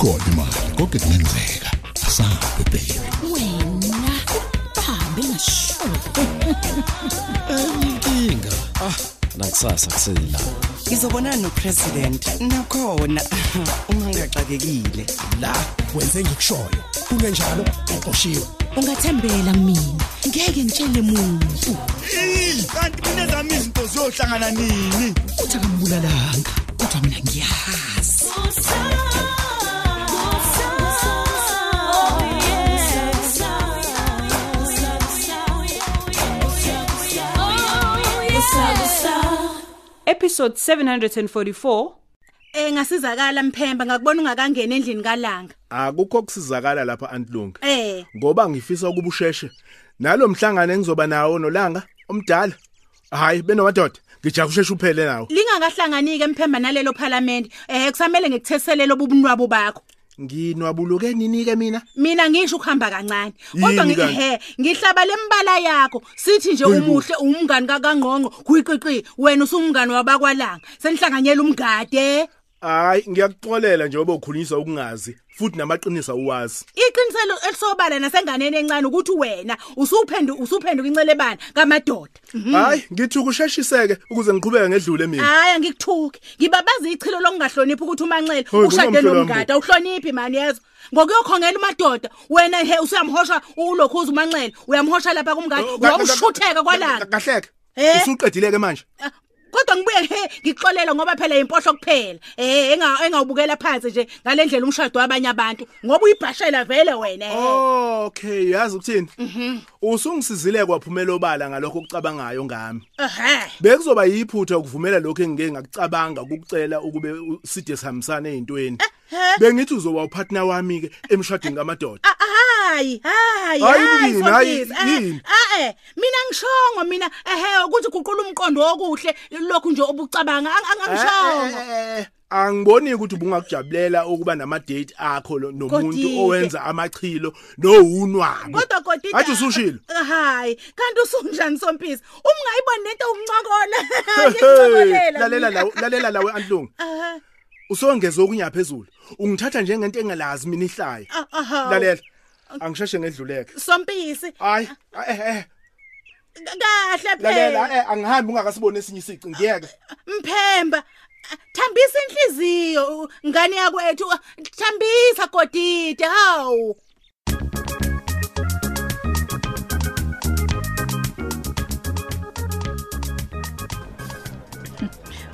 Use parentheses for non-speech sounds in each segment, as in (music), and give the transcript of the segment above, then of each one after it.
ikhona imali konke kungenzeka asabe baby wena hambe ngasho inkinga ah nakusasa kusela ngizobonana nopresident. Nakhona. Ungangaxakekile. La wenze ngikushoyo. Kungenjalo uqoshiwe ungathembela mina. Ngeke ngitshele muntu. Kanti mina zami izinto ziyohlangana nini? Uthi akambulalanga. Kodwa mina ngiyazi episode 744 Eh ngasizakala Mphemba ngakubona ungakangena endlini kalanga. akukho kusizakala lapha antlungu Eh. Ngoba ngifisa ukuba usheshe nalo mhlangano engizoba nawo nolanga omdala. Hayi benomadoda ngijaha usheshe uphele nawo lingakahlanganike Mphemba nalelo parliament eh kusamele ngikutheselele ubunwabo bakho. Nginwabuluke nini ke mina Mina ngisho ukuhamba kancane. Kodwa Yini ngi- kanti? he ngihlaba lembala yakho sithi nje Hayibo. umuhle umngani kakangqongo kuyiqiqi wena usumngani wabakwalanga senihlanganyela umgade. hayi ngiyakuxolela nje ngoba ukhulunyiswa ukungazi futhi namaqiniso uwazi Iqiniselo elisobala nasenganeni encane ukuthi wena usuphendu usuphenduka incelebani kamadoda. hayi ngithi ukusheshiseke ukuze ngiqhubeke ngedlule mina Hayi angikuthuki. Ngibabaza ichilo lokungahloniphi ukuthi umanxele Hoyi, ushade kunomfelo nomgada uhloniphi mani yezwa. Ngokuyokhongela umadoda wena he usuyamhosha ulokhuza umanxele uyamhosha lapha kumgada Oh, ka- ka- uyamshutheka kwalanga. kahleke Eh? usuqedile ke manje Ah, Kodwa ngibuye he ngixolela ngoba phela impohlo kuphela. Eh enga engawubukela phansi nje ngalendlela umshado wabanye abantu ngoba uyibhashela vele wena. he. okay yazi ukuthini usungisizile kwaphumela obala ngalokho okucabangayo ngami Ehhe. bekuzoba yiphutha ukuvumela lokho engike ngakucabanga ukucela ukube u- side sihambisane ezintweni bengithi uzoba upartner wami ke emshadweni kamadoda Ah, Hayi, hayi, Hayi, hayi, yini, hayi, Sophisa, eh, yini? ah, eh, mina ngishongo mina ehe ukuthi guqula umqondo okuhle lokhu nje obucabanga ang- ang- angishongo. Eh, eh, angiboni ukuthi ubungakujabulela ukuba nama date akho lo- nomuntu Kodike. owenza amachilo nowunwabo Kodwa kodwa athi usushilo Hayi, kanti usunjani Sompisi? Ungayiboni lento ukuncokola. (laughs) Ngikucokolela. lalela lawe lalela lawe antlungu Aha. usongeza okunya phezulu ungithatha njengento engalazi mina ihlaya ah, aha. lalela angisheshe ngedluleke Sompisi, hayi eh eh kahle lalela phela. eh angihambi ungakasiboni esinye isici ngiyeke Mphemba, thambisa inhliziyo ngane yakwethu. Thambisa godide, hawu. (laughs)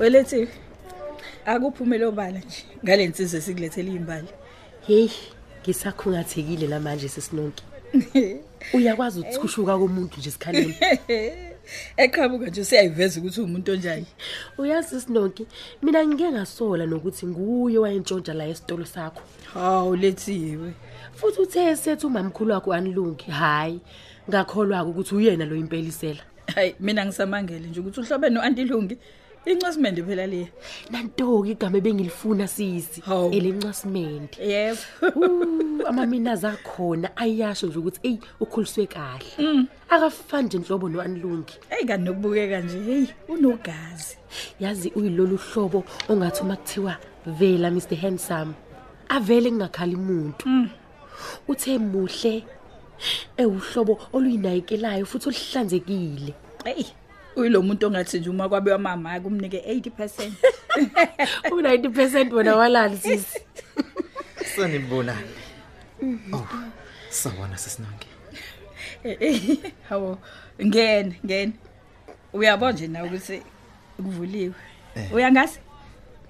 Welethi akuphumele obala nje ngalensizwe sikulethele imbali. Hey, ngisakhungathekile namanje sesinonke. (laughs) Uyakwazi ukuthushuka komuntu nje sikhaleni. (laughs) Eqhabuka nje siyayiveza ukuthi umuntu onjani. Uyazi sinonke, mina ngike ngasola nokuthi nguye wayentshontsha la esitolo sakho. Hawu lethiwe. Futhi uthe sethi umamkhulu wakho anilungi. Hayi, ngakholwa ukuthi uyena lo impelisela. Hayi mina ngisamangele nje ukuthi uhlobe noantilungi. Incwasimende phela le. Nanto igama ebengilifuna sisi. Hawu. Elencwasimende. Yebo. Uh, amamina zakhona ayasho nje ukuthi ey ukhuliswe kahle. Akafani nje inhlobo noanilungi. Hey kanti nokubukeka nje hey unogazi. Yazi uyilolu hlobo ongathi uma kuthiwa vela Mr Handsome. Avele kungakhali umuntu. Uthe muhle. Ewuhlobo oluyinayikelayo futhi olihlanzekile. Hey uyilo muntu ongathi nje uma kwabe mama kumnike 80%. U90% wona walali sisi. sanibonani oh sawona sesinonke Hawo ngene ngene. Uyabona nje na ukuthi kuvuliwe. Uyangazi?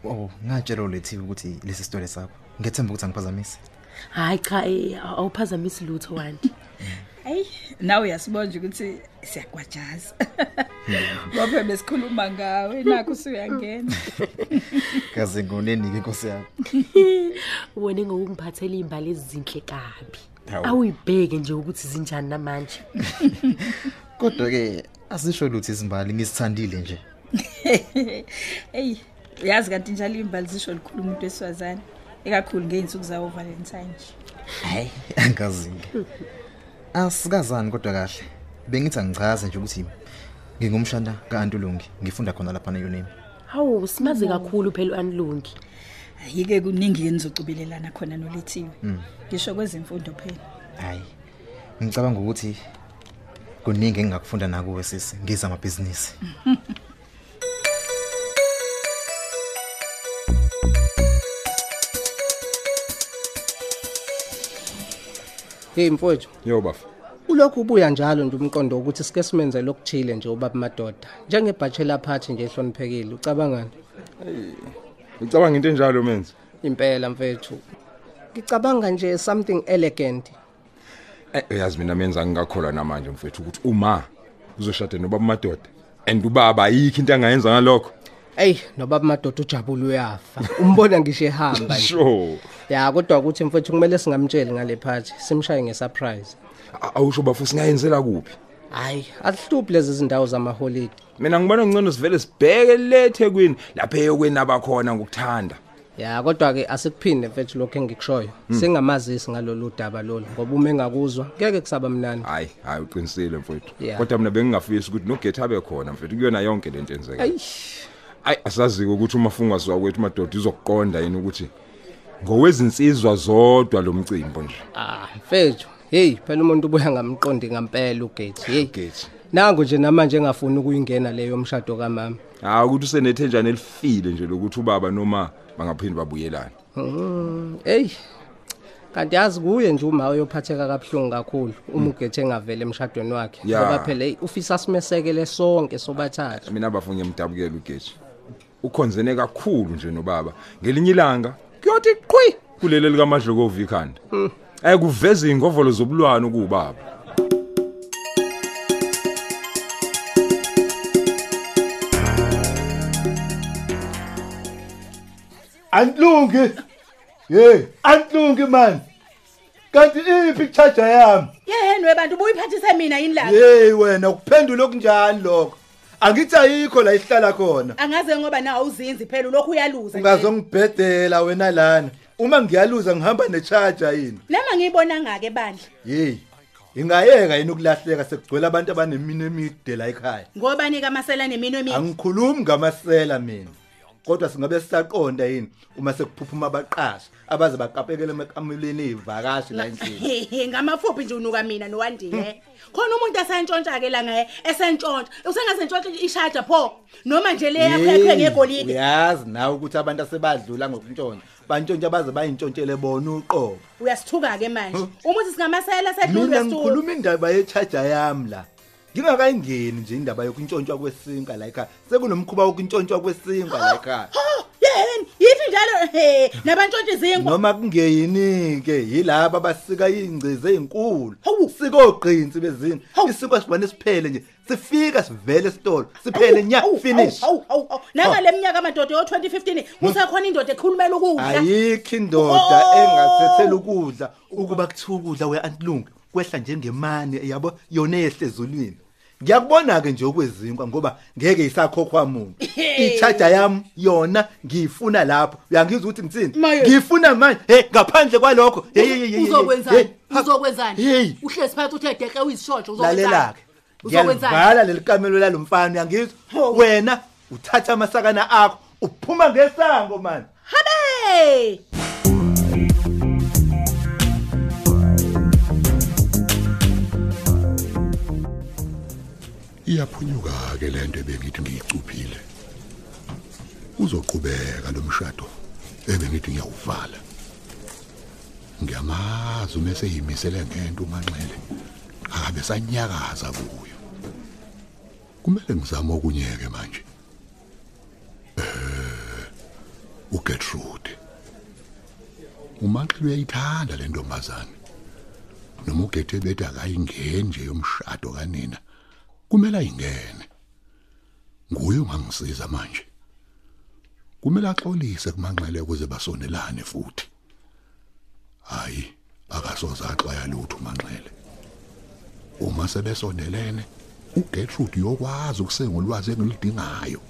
oh ngatshela ulethiwe ukuthi lesi sitole sakho ngethemba ukuthi angiphazamisi Hayi cha eh, awuphazamisi lutho wanti. Hayi, nawe uyasibona nje ukuthi siyagwajaza. Ngoba besikhuluma ngawe, nakho usuyangena. kaze ngonenike inkosi yakho Wena ngokungiphathela imbali ezinhle kabi. Hawu. Awuyibheke nje ukuthi zinjani namanje. kodwa ke asisho lutho izimbali ngisithandile nje Hey, uyazi kanti njalo imbali zisho likhulu umuntu wesifazane. Ekakhulu ngeinsuku zawo Valentine nje. hayi angazinge asikazani kodwa kahle. Bengithi angichaze nje ukuthi ngingumshana kaAntulungi ngifunda khona lapha na Unemi Hawu simaze kakhulu phela uanilungi. ayike kuningi enizocubelelana khona nolethiwe ngisho kwezemfundo phela. Hayi ngicabanga ukuthi kuningi engingakufunda nakuwe sisi. Ngiza amabhizinisi. (laughs) Hey mfowethu, Yo bafa. ulokhu ubuya njalo nje umqondo ukuthi sike simenze lokuchile nje ubaba madoda. Njengebachelor party nje ehloniphekile, ucabangani? Ngicabanga into enjalo menzi. Impela mfethu. Ngicabanga nje something elegant. Eh uyazi mina menza ngingakholwa namanje mfethu ukuthi uma uzoshada nobaba madoda and ubaba ayikho into angayenza ngalokho. Ey, nobaba madoda ujabule uyafa. Umbona ngisho ehamba nje. (laughs) Sure. Ya, kodwa ukuthi mfethu kumele singamtsheli ngale party, simshaye ngesurprise. A- Awusho bafu singayenzela kuphi? Hayi, asihluphi lezi zindawo zamaholiday. Mina ngibona ngcono sivele sibheke lethe kwini lapha eyokweni abakhona ngokuthanda. Ya, kodwa ke asikuphinde mfethu lokho engikushoyo. Singamazisi ngalolu daba lolu ngoba uma engakuzwa ngeke kusaba mnani. Hayi, hayi uqinisile mfethu. Yeah. Kodwa mina bengingafisi ukuthi nogetha abe khona mfethu kuyona yonke lento enzeka. Ayish. Ayi asazi ukuthi uma funga kwethu madoda izokuqonda yini ukuthi ngowezinsizwa zodwa lo mcimbo nje. Ah, mfethu. Hey, phela umuntu ubuya ngamqondi ngempela ugate. Hey. Gate. Nangu nje namanje engafuni ukuyingena leyo mshado kamama. Ah ukuthi usenethenjana elifile nje lokuthi ubaba noma bangaphindi babuyelana. Mm, hey. Kanti yazi kuye nje uma uyophatheka kabuhlungu kakhulu uma ugethe engavele emshadweni wakhe ngoba phela ufisa simesekele sonke sobathathu. Mina abafunye emdabukela ugethi. Ukhonzene kakhulu nje nobaba. Ngelinye ilanga kuyothi qhwi kulele lika Madlokovi ikhanda. Eh kuveza ingovolo zobulwane kubaba. Antlungi. Hey, antlungi man. Kanti iphi charger yami? yeheni webantu ubuyiphathise mina yini la Hey wena ukuphendula okunjani lokho? Angithi ayikho la ihlala khona. angaze ngoba nawe uzinzi phela lokhu uyaluza nje. Ungazongibhedela wena lana. Uma ngiyaluza ngihamba necharger yini? nama ngiyibona ngake bandla Hey. Ingayeka yini ukulahleka sekugcwele abantu abanemino emide la ekhaya. ngoba nika amasela nemino emi Angikhulumi ngamasela mina. Kodwa singabe sisaqonda yini uma sekuphuphuma abaqashi abaze baqapekele emakamuleni ezivakashi la endlini. (laughs) ngamafuphi nje unuka mina nowandile khona umuntu esentshontsha ke la ngaye esentshontsha usengazentshontsha ishaja pho noma nje le yakho yakhe ngegolide Uyazi nawe ukuthi abantu asebadlula ngokuntshontsha. Bantshontsha baze bayintshontshele bona uqobo. uyasithuka ke manje uma uthi singamasela sedlule Mina sithuka ngikhuluma indaba ye-charger yami la. Ngingakayingeni nje indaba yokuntshontshwa kwesinka la ekhaya. Sekunomkhuba wokuntshontshwa kwesinka la ekhaya. yeheni yithi njalo he nabantshontsha izingwa Noma kungeyini ke yilabo abasika ingcize ezinkulu. Hawu. Sikogqinsi bezini. Hawu. Isiko sibane siphele nje. Sifika sivele esitolo. Siphele nya Hawu, finish. hawu, hawu, hawu. nangale minyaka amadoda yo-2015 kusakhona indoda ekhulumela ukudla Ayikho indoda Oh. engathethela ukudla ukuba kuthiwa ukudla weantlungu kwehla njengemani yabo yona ehle ezulwini. Ngiyakubona ke nje okwezinkwa ngoba ngeke isakhokhwa umuntu. I-charger yami yona ngiyifuna lapho. Uyangizwa ukuthi ngitsini? Maye. Ngiyifuna manje. Hey ngaphandle kwalokho. Hey hey hey, hey. uzokwenzani hey, ha- uzokwenzani Hey. uhlezi phakathi uthe deke uyisishontsho Lalela ke. uzokwenzani Ngiyavala leli kamelo lalomfana uyangizwa? Hawu. Wena uthatha amasakana akho uphuma ngesango man. habe iyaphunyuka ke lento ebengithi ngiyicuphile. Uzoqhubeka lo mshado ebengithi ngiyawuvala. Ngiyamazi uma seyimisele ngento umanxele akabe sanyakaza kuyo. Kumele ngizame okunyeke manje. Eh uGertrude umanxele uyayithanda le ntombazane. Noma ugethe bethi akayingeni nje yomshado kanina kumele ayingene nguye ungangisiza manje. Kumele axolise kumanxele ukuze basonelane futhi. Hayi akasoze axwaya lutho umanxele uma sebesondelene uGertrude uyokwazi ukusengolwazi engilidingayo.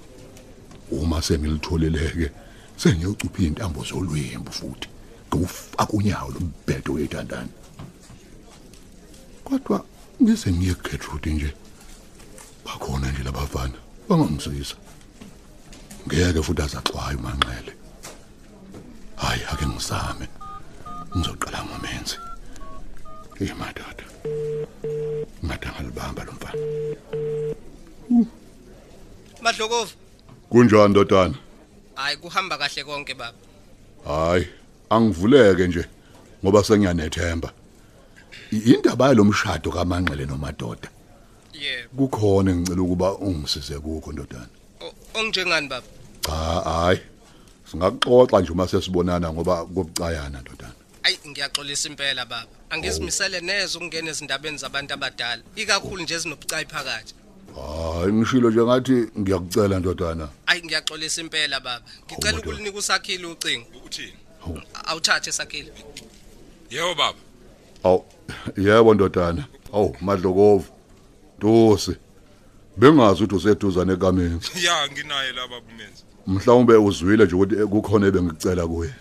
Uma sengilitholeleke sengiyocupha intambo zolwembu futhi. Ngufaka unyawo lombhedo wethandana. Kodwa ngise ngiye kuGertrude nje. Bakhona nje labafana. Bangangisiza. Ngeke futhi azaxwaya umanxele. Hayi ake ngizame ngizoqala ngomenzi. Hey madoda. Ngathi angalibamba lo mfana. Madlokovu kunjani ndodana? Hayi kuhamba kahle konke baba. Hayi angivuleke nje ngoba sengiyanethemba. Indaba yalomshado kaManxele nomadoda yebo. Kukhona ngicela ukuba ungisize kukho ndodana. Ongjengani baba? Cha hayi singaxoxa nje uma sesibonana ngoba kobucayana ndodana. Ayi ngiyaxolisa impela baba. Angizimisele neze ukungena ezindabeni zabantu abadala ikakhulu nje ezinobucayi phakathi. Hayi ngishilo nje ngathi ngiyakucela ndodana. Ayi ngiyaxolisa impela baba. Ngicela ukulinika usakhile ucingo. Uthini awuthathe sakhile. Yebo baba. Aw yebo ndodana. Aw madlokovu. Ntosi bengazi ukuthi useduzane kamenzi. Ya nginaye la baba umenzi. Mhlawumbe uzwile nje ukuthi kukhona ebengicela kuye.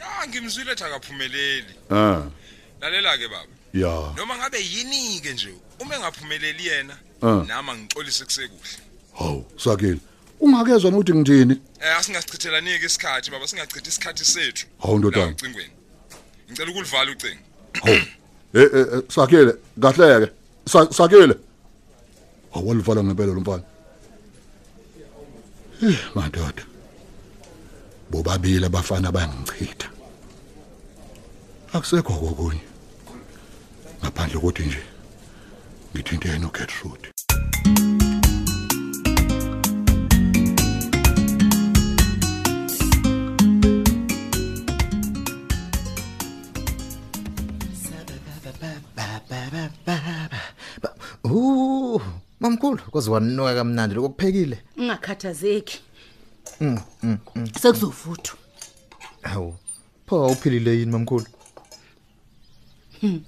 Ya ngimzwile ethi akaphumeleli. Ah lalela ke baba. Ya. Noma ngabe yini ke nje uma engaphumeleli yena Ah. nama ngixolise kusekuhle. Haw sakile. Ungakezwa ukuthi ngithini? Eh asingachithelani ke isikhathi baba singachithi isikhathi sethu. Hawu, ndodana. La ucingweni ngicela ukulivala ucingo. Haw eh eh eh, sakile. Kahleke. Sa- sakile. Awalivala ngempela lo mfana Eh, madoda. Bobabili abafana bayangichitha akusekho kokunye. Ngaphandle kokuthi nje ngithinte no mamkhulu kwaze wanuka kamnandi lokuphekile. ungakhathazeki Mm, mm, mm. sekuzovuthwa Hawu. Pho uphilile yini mamkhulu? Hmm.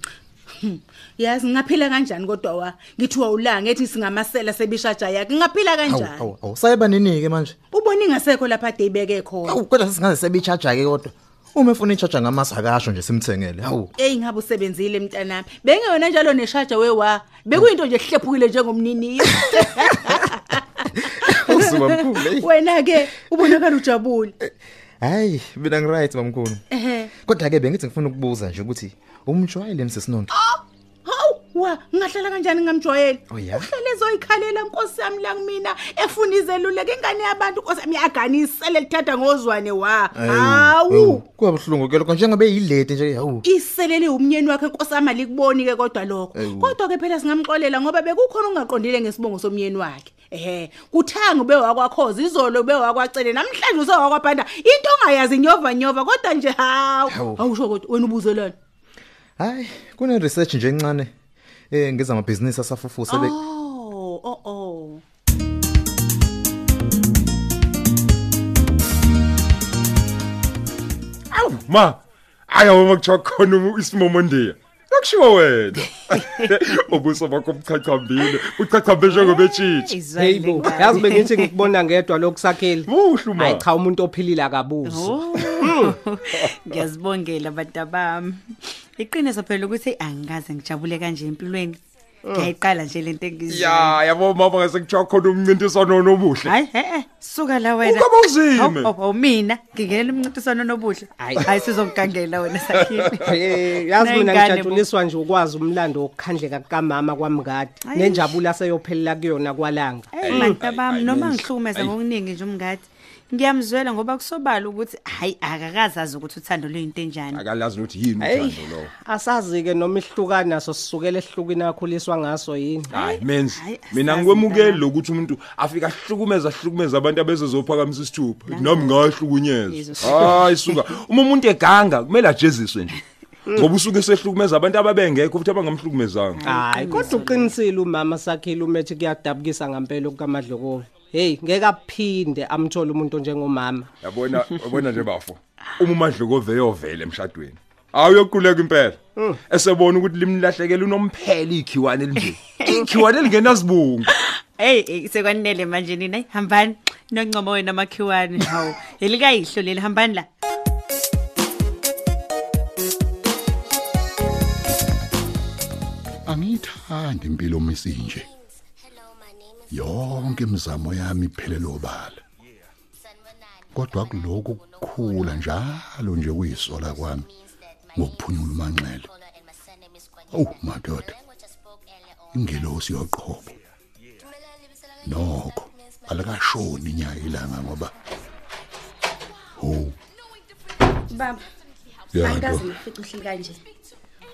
Hmm. yazi ngaphila kanjani kodwa wa ngithiwa ulanga ethi singamasela sebishaja yakhe ngaphila Hawu, kanjani hawu, hawu. Sayeba nini ke manje? ubona ingasekho lapha ade ibeke khona Hawu, kodwa sesingaze sebichaja ke kodwa. Uma efuna ichaja ngamasa akasho nje simthengele. Hawu. Ey ngabe usebenzile mntanami bengeyona njalo neshaja wewa bekuyinto nje ehlephukile njengomnini (laughs) Uzimamkhulu. wena ke ubonakala ujabule Hayi, mina ngiright mamkhulu. ehe Kodwa ke bengithi ngifuna ukubuza nje ukuthi umjwayele msesinonke. Hawu wa ngahlala kanjani ngamjwayeli Oh, ya? uhlele zoyikhalela nkosi yami la kumina efuna izeluleko ingane yabantu nkosi yami yaganisele lithatha ngozwane wa hawu Kuyabuhlungu ke lokho njengoba eyilete nje hawu. iselele umnyeni wakhe nkosi yami alikuboni ke kodwa lokho Ewu. kodwa ke phela singamxolela ngoba bekukhona ungaqondile ngesibongo somnyeni wakhe ehe kuthanga ube wakwakhoza izolo ube wakwacele namhlanje usewakwabhanda into ongayazi nyova nyova kodwa nje hawu Hawu. awusho kodwa wena ubuzelani Hayi, kune research nje encane. Eh ngeza amabhizinisi asafufusa be oh oh oh. Awu ma ayawo makuthiwa khona isimomondiya akushiwo wena. (laughs) Ubuso bakho buchachambile uchachambe njengobetshitshi hey bo yazi bengithi ngikubona ngedwa lokusakhile buhlu ma. Hayi cha umuntu ophilile akabuzi. (laughs) ngiyazibongela bantu bami iqiniso phela ukuthi angikaze ngijabule kanje empilweni. Ngiyayiqala nje lento engiziyo ya yabo mama ngase kuthiwa khona umncintiswano nobuhle. Hayi he eh suka la wena. Ungaba uzime. Hawu, hawu, hawu, mina ngingenela umncintiswano nobuhle. Hayi. Sizongigangela wena sakhile. (laughs) Eh, yazi mina Ney'ngane bo. ngijatshuliswa nje ukwazi umlando wokukhandleka kukamama kwamngadi. Ayi. nenjabulo aseyophelela kuyona kwalanga. Hey bantu bami noma ngihlukumeza ngokuningi nje umngadi ngiyamzwela ngoba kusobala ukuthi hayi akakazazi ukuthi uthando luyinto enjani. Akalazi ukuthi yini Hey, uthando lo. asazi-ke noma ihlukana naso sisukela ehlukini akhuliswa ngaso yini. Hayi menzi mina ngikwemukeli lokuthi umuntu afika ahlukumeza ahlukumeza abantu abezezophakamisa isithupha. Nami ngahlukunyezwa hayi suka. Uma umuntu eganga kumele ajeziswe nje. Ngoba usuke sehlukumeza abantu ababengekho futhi abangamhlukumezanga. Hayi kodwa uqinisile umama sakhile umethi kuyadabukisa ngampela kukamadlokovu heyi ngeke aphinde amthole umuntu njengomama. Yabona yabona nje bafo uma umadlokove yovela emshadweni awuyoquleka impela. Esebona ukuthi limlahlekela unomphela ikhiwane elinje. Ikhiwane elingenazibungu hey hey, sekwanele manje nina. Hayi, hambani. Noncomo wena makhiwane. Hawu elikayihlo leli hambani la. Angiyithandi impilo omisinje yonke imizamo yami iphelele obala. Kodwa kuloko kukhula njalo nje kuyisola kwami ngokuphunyula umanxele. Awu madoda ingelosi yoqobo nokho alikashoni nya ilanga ngoba ho baba Ya, angikaze nto. ngifice uhleli kanje.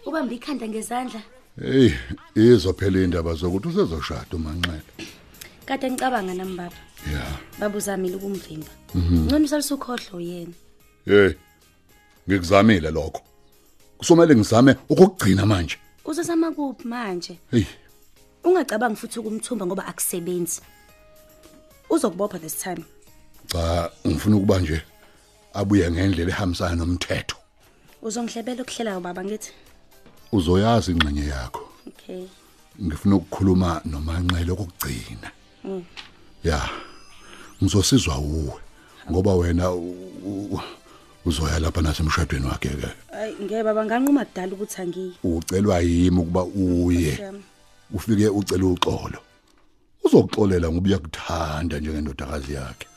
Ubambe ikhanda ngezandla. Hey izwa phela indaba zokuthi usezoshada umanxele. Kade ngicabanga nami baba. Ya. Baba uzamile ukumvimba. Mhm. ngcono usalusukhohlwa yena. Hey ngikuzamile lokho. Kusomele ngizame ukugcina manje. Uzosama kuphi manje? Hey. Ungacabangi futhi ukumthumba ngoba akusebenzi. Uzokubopha this time. Cha ngifuna ukuba nje abuye ngendlela ehambisana nomthetho. Uzongihlebela okuhlelayo baba ngithi? Uzoyazi ingxenye yakho. Okay. Ngifuna ukukhuluma nomanxele okugcina. mm. Ya ngizosizwa uwe ngoba wena u- u- uzoya lapha nasemshadweni wakhe ke. Ayi ngeke baba nganquma kudala ukuthi angiyi. Ucelwa yimi ukuba uye. Nkosi yami. ufike ucela uxolo. Uzokuxolela ngoba uyakuthanda njengendodakazi yakhe.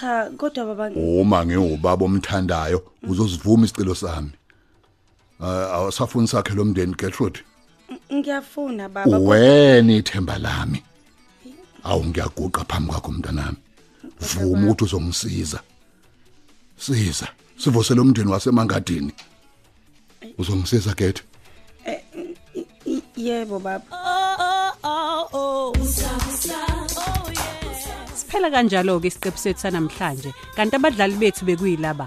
Cha kodwa baba uma ngiwubaba omthandayo uzosivuma isicelo sami. Ah, awasafuni sakhe lomndeni Gertrude? Ngiyafuna baba kodwa- wena ithemba lami. Awu ngiyaguqa phambi kwakho mntanami. Vuma ukuthi uzongisiza. Siza. Sivusele umndeni wasemangadini. Uzongisiza gethe I- yebo baba. Siphela kanjalo ke isiqephu sethu sanamhlanje. Kanti abadlali bethu bekuyilaba.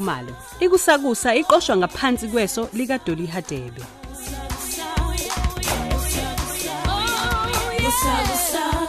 khumalo ikusakusa iqoshwa ngaphansi kweso likadoli hadebe. Gusa gusa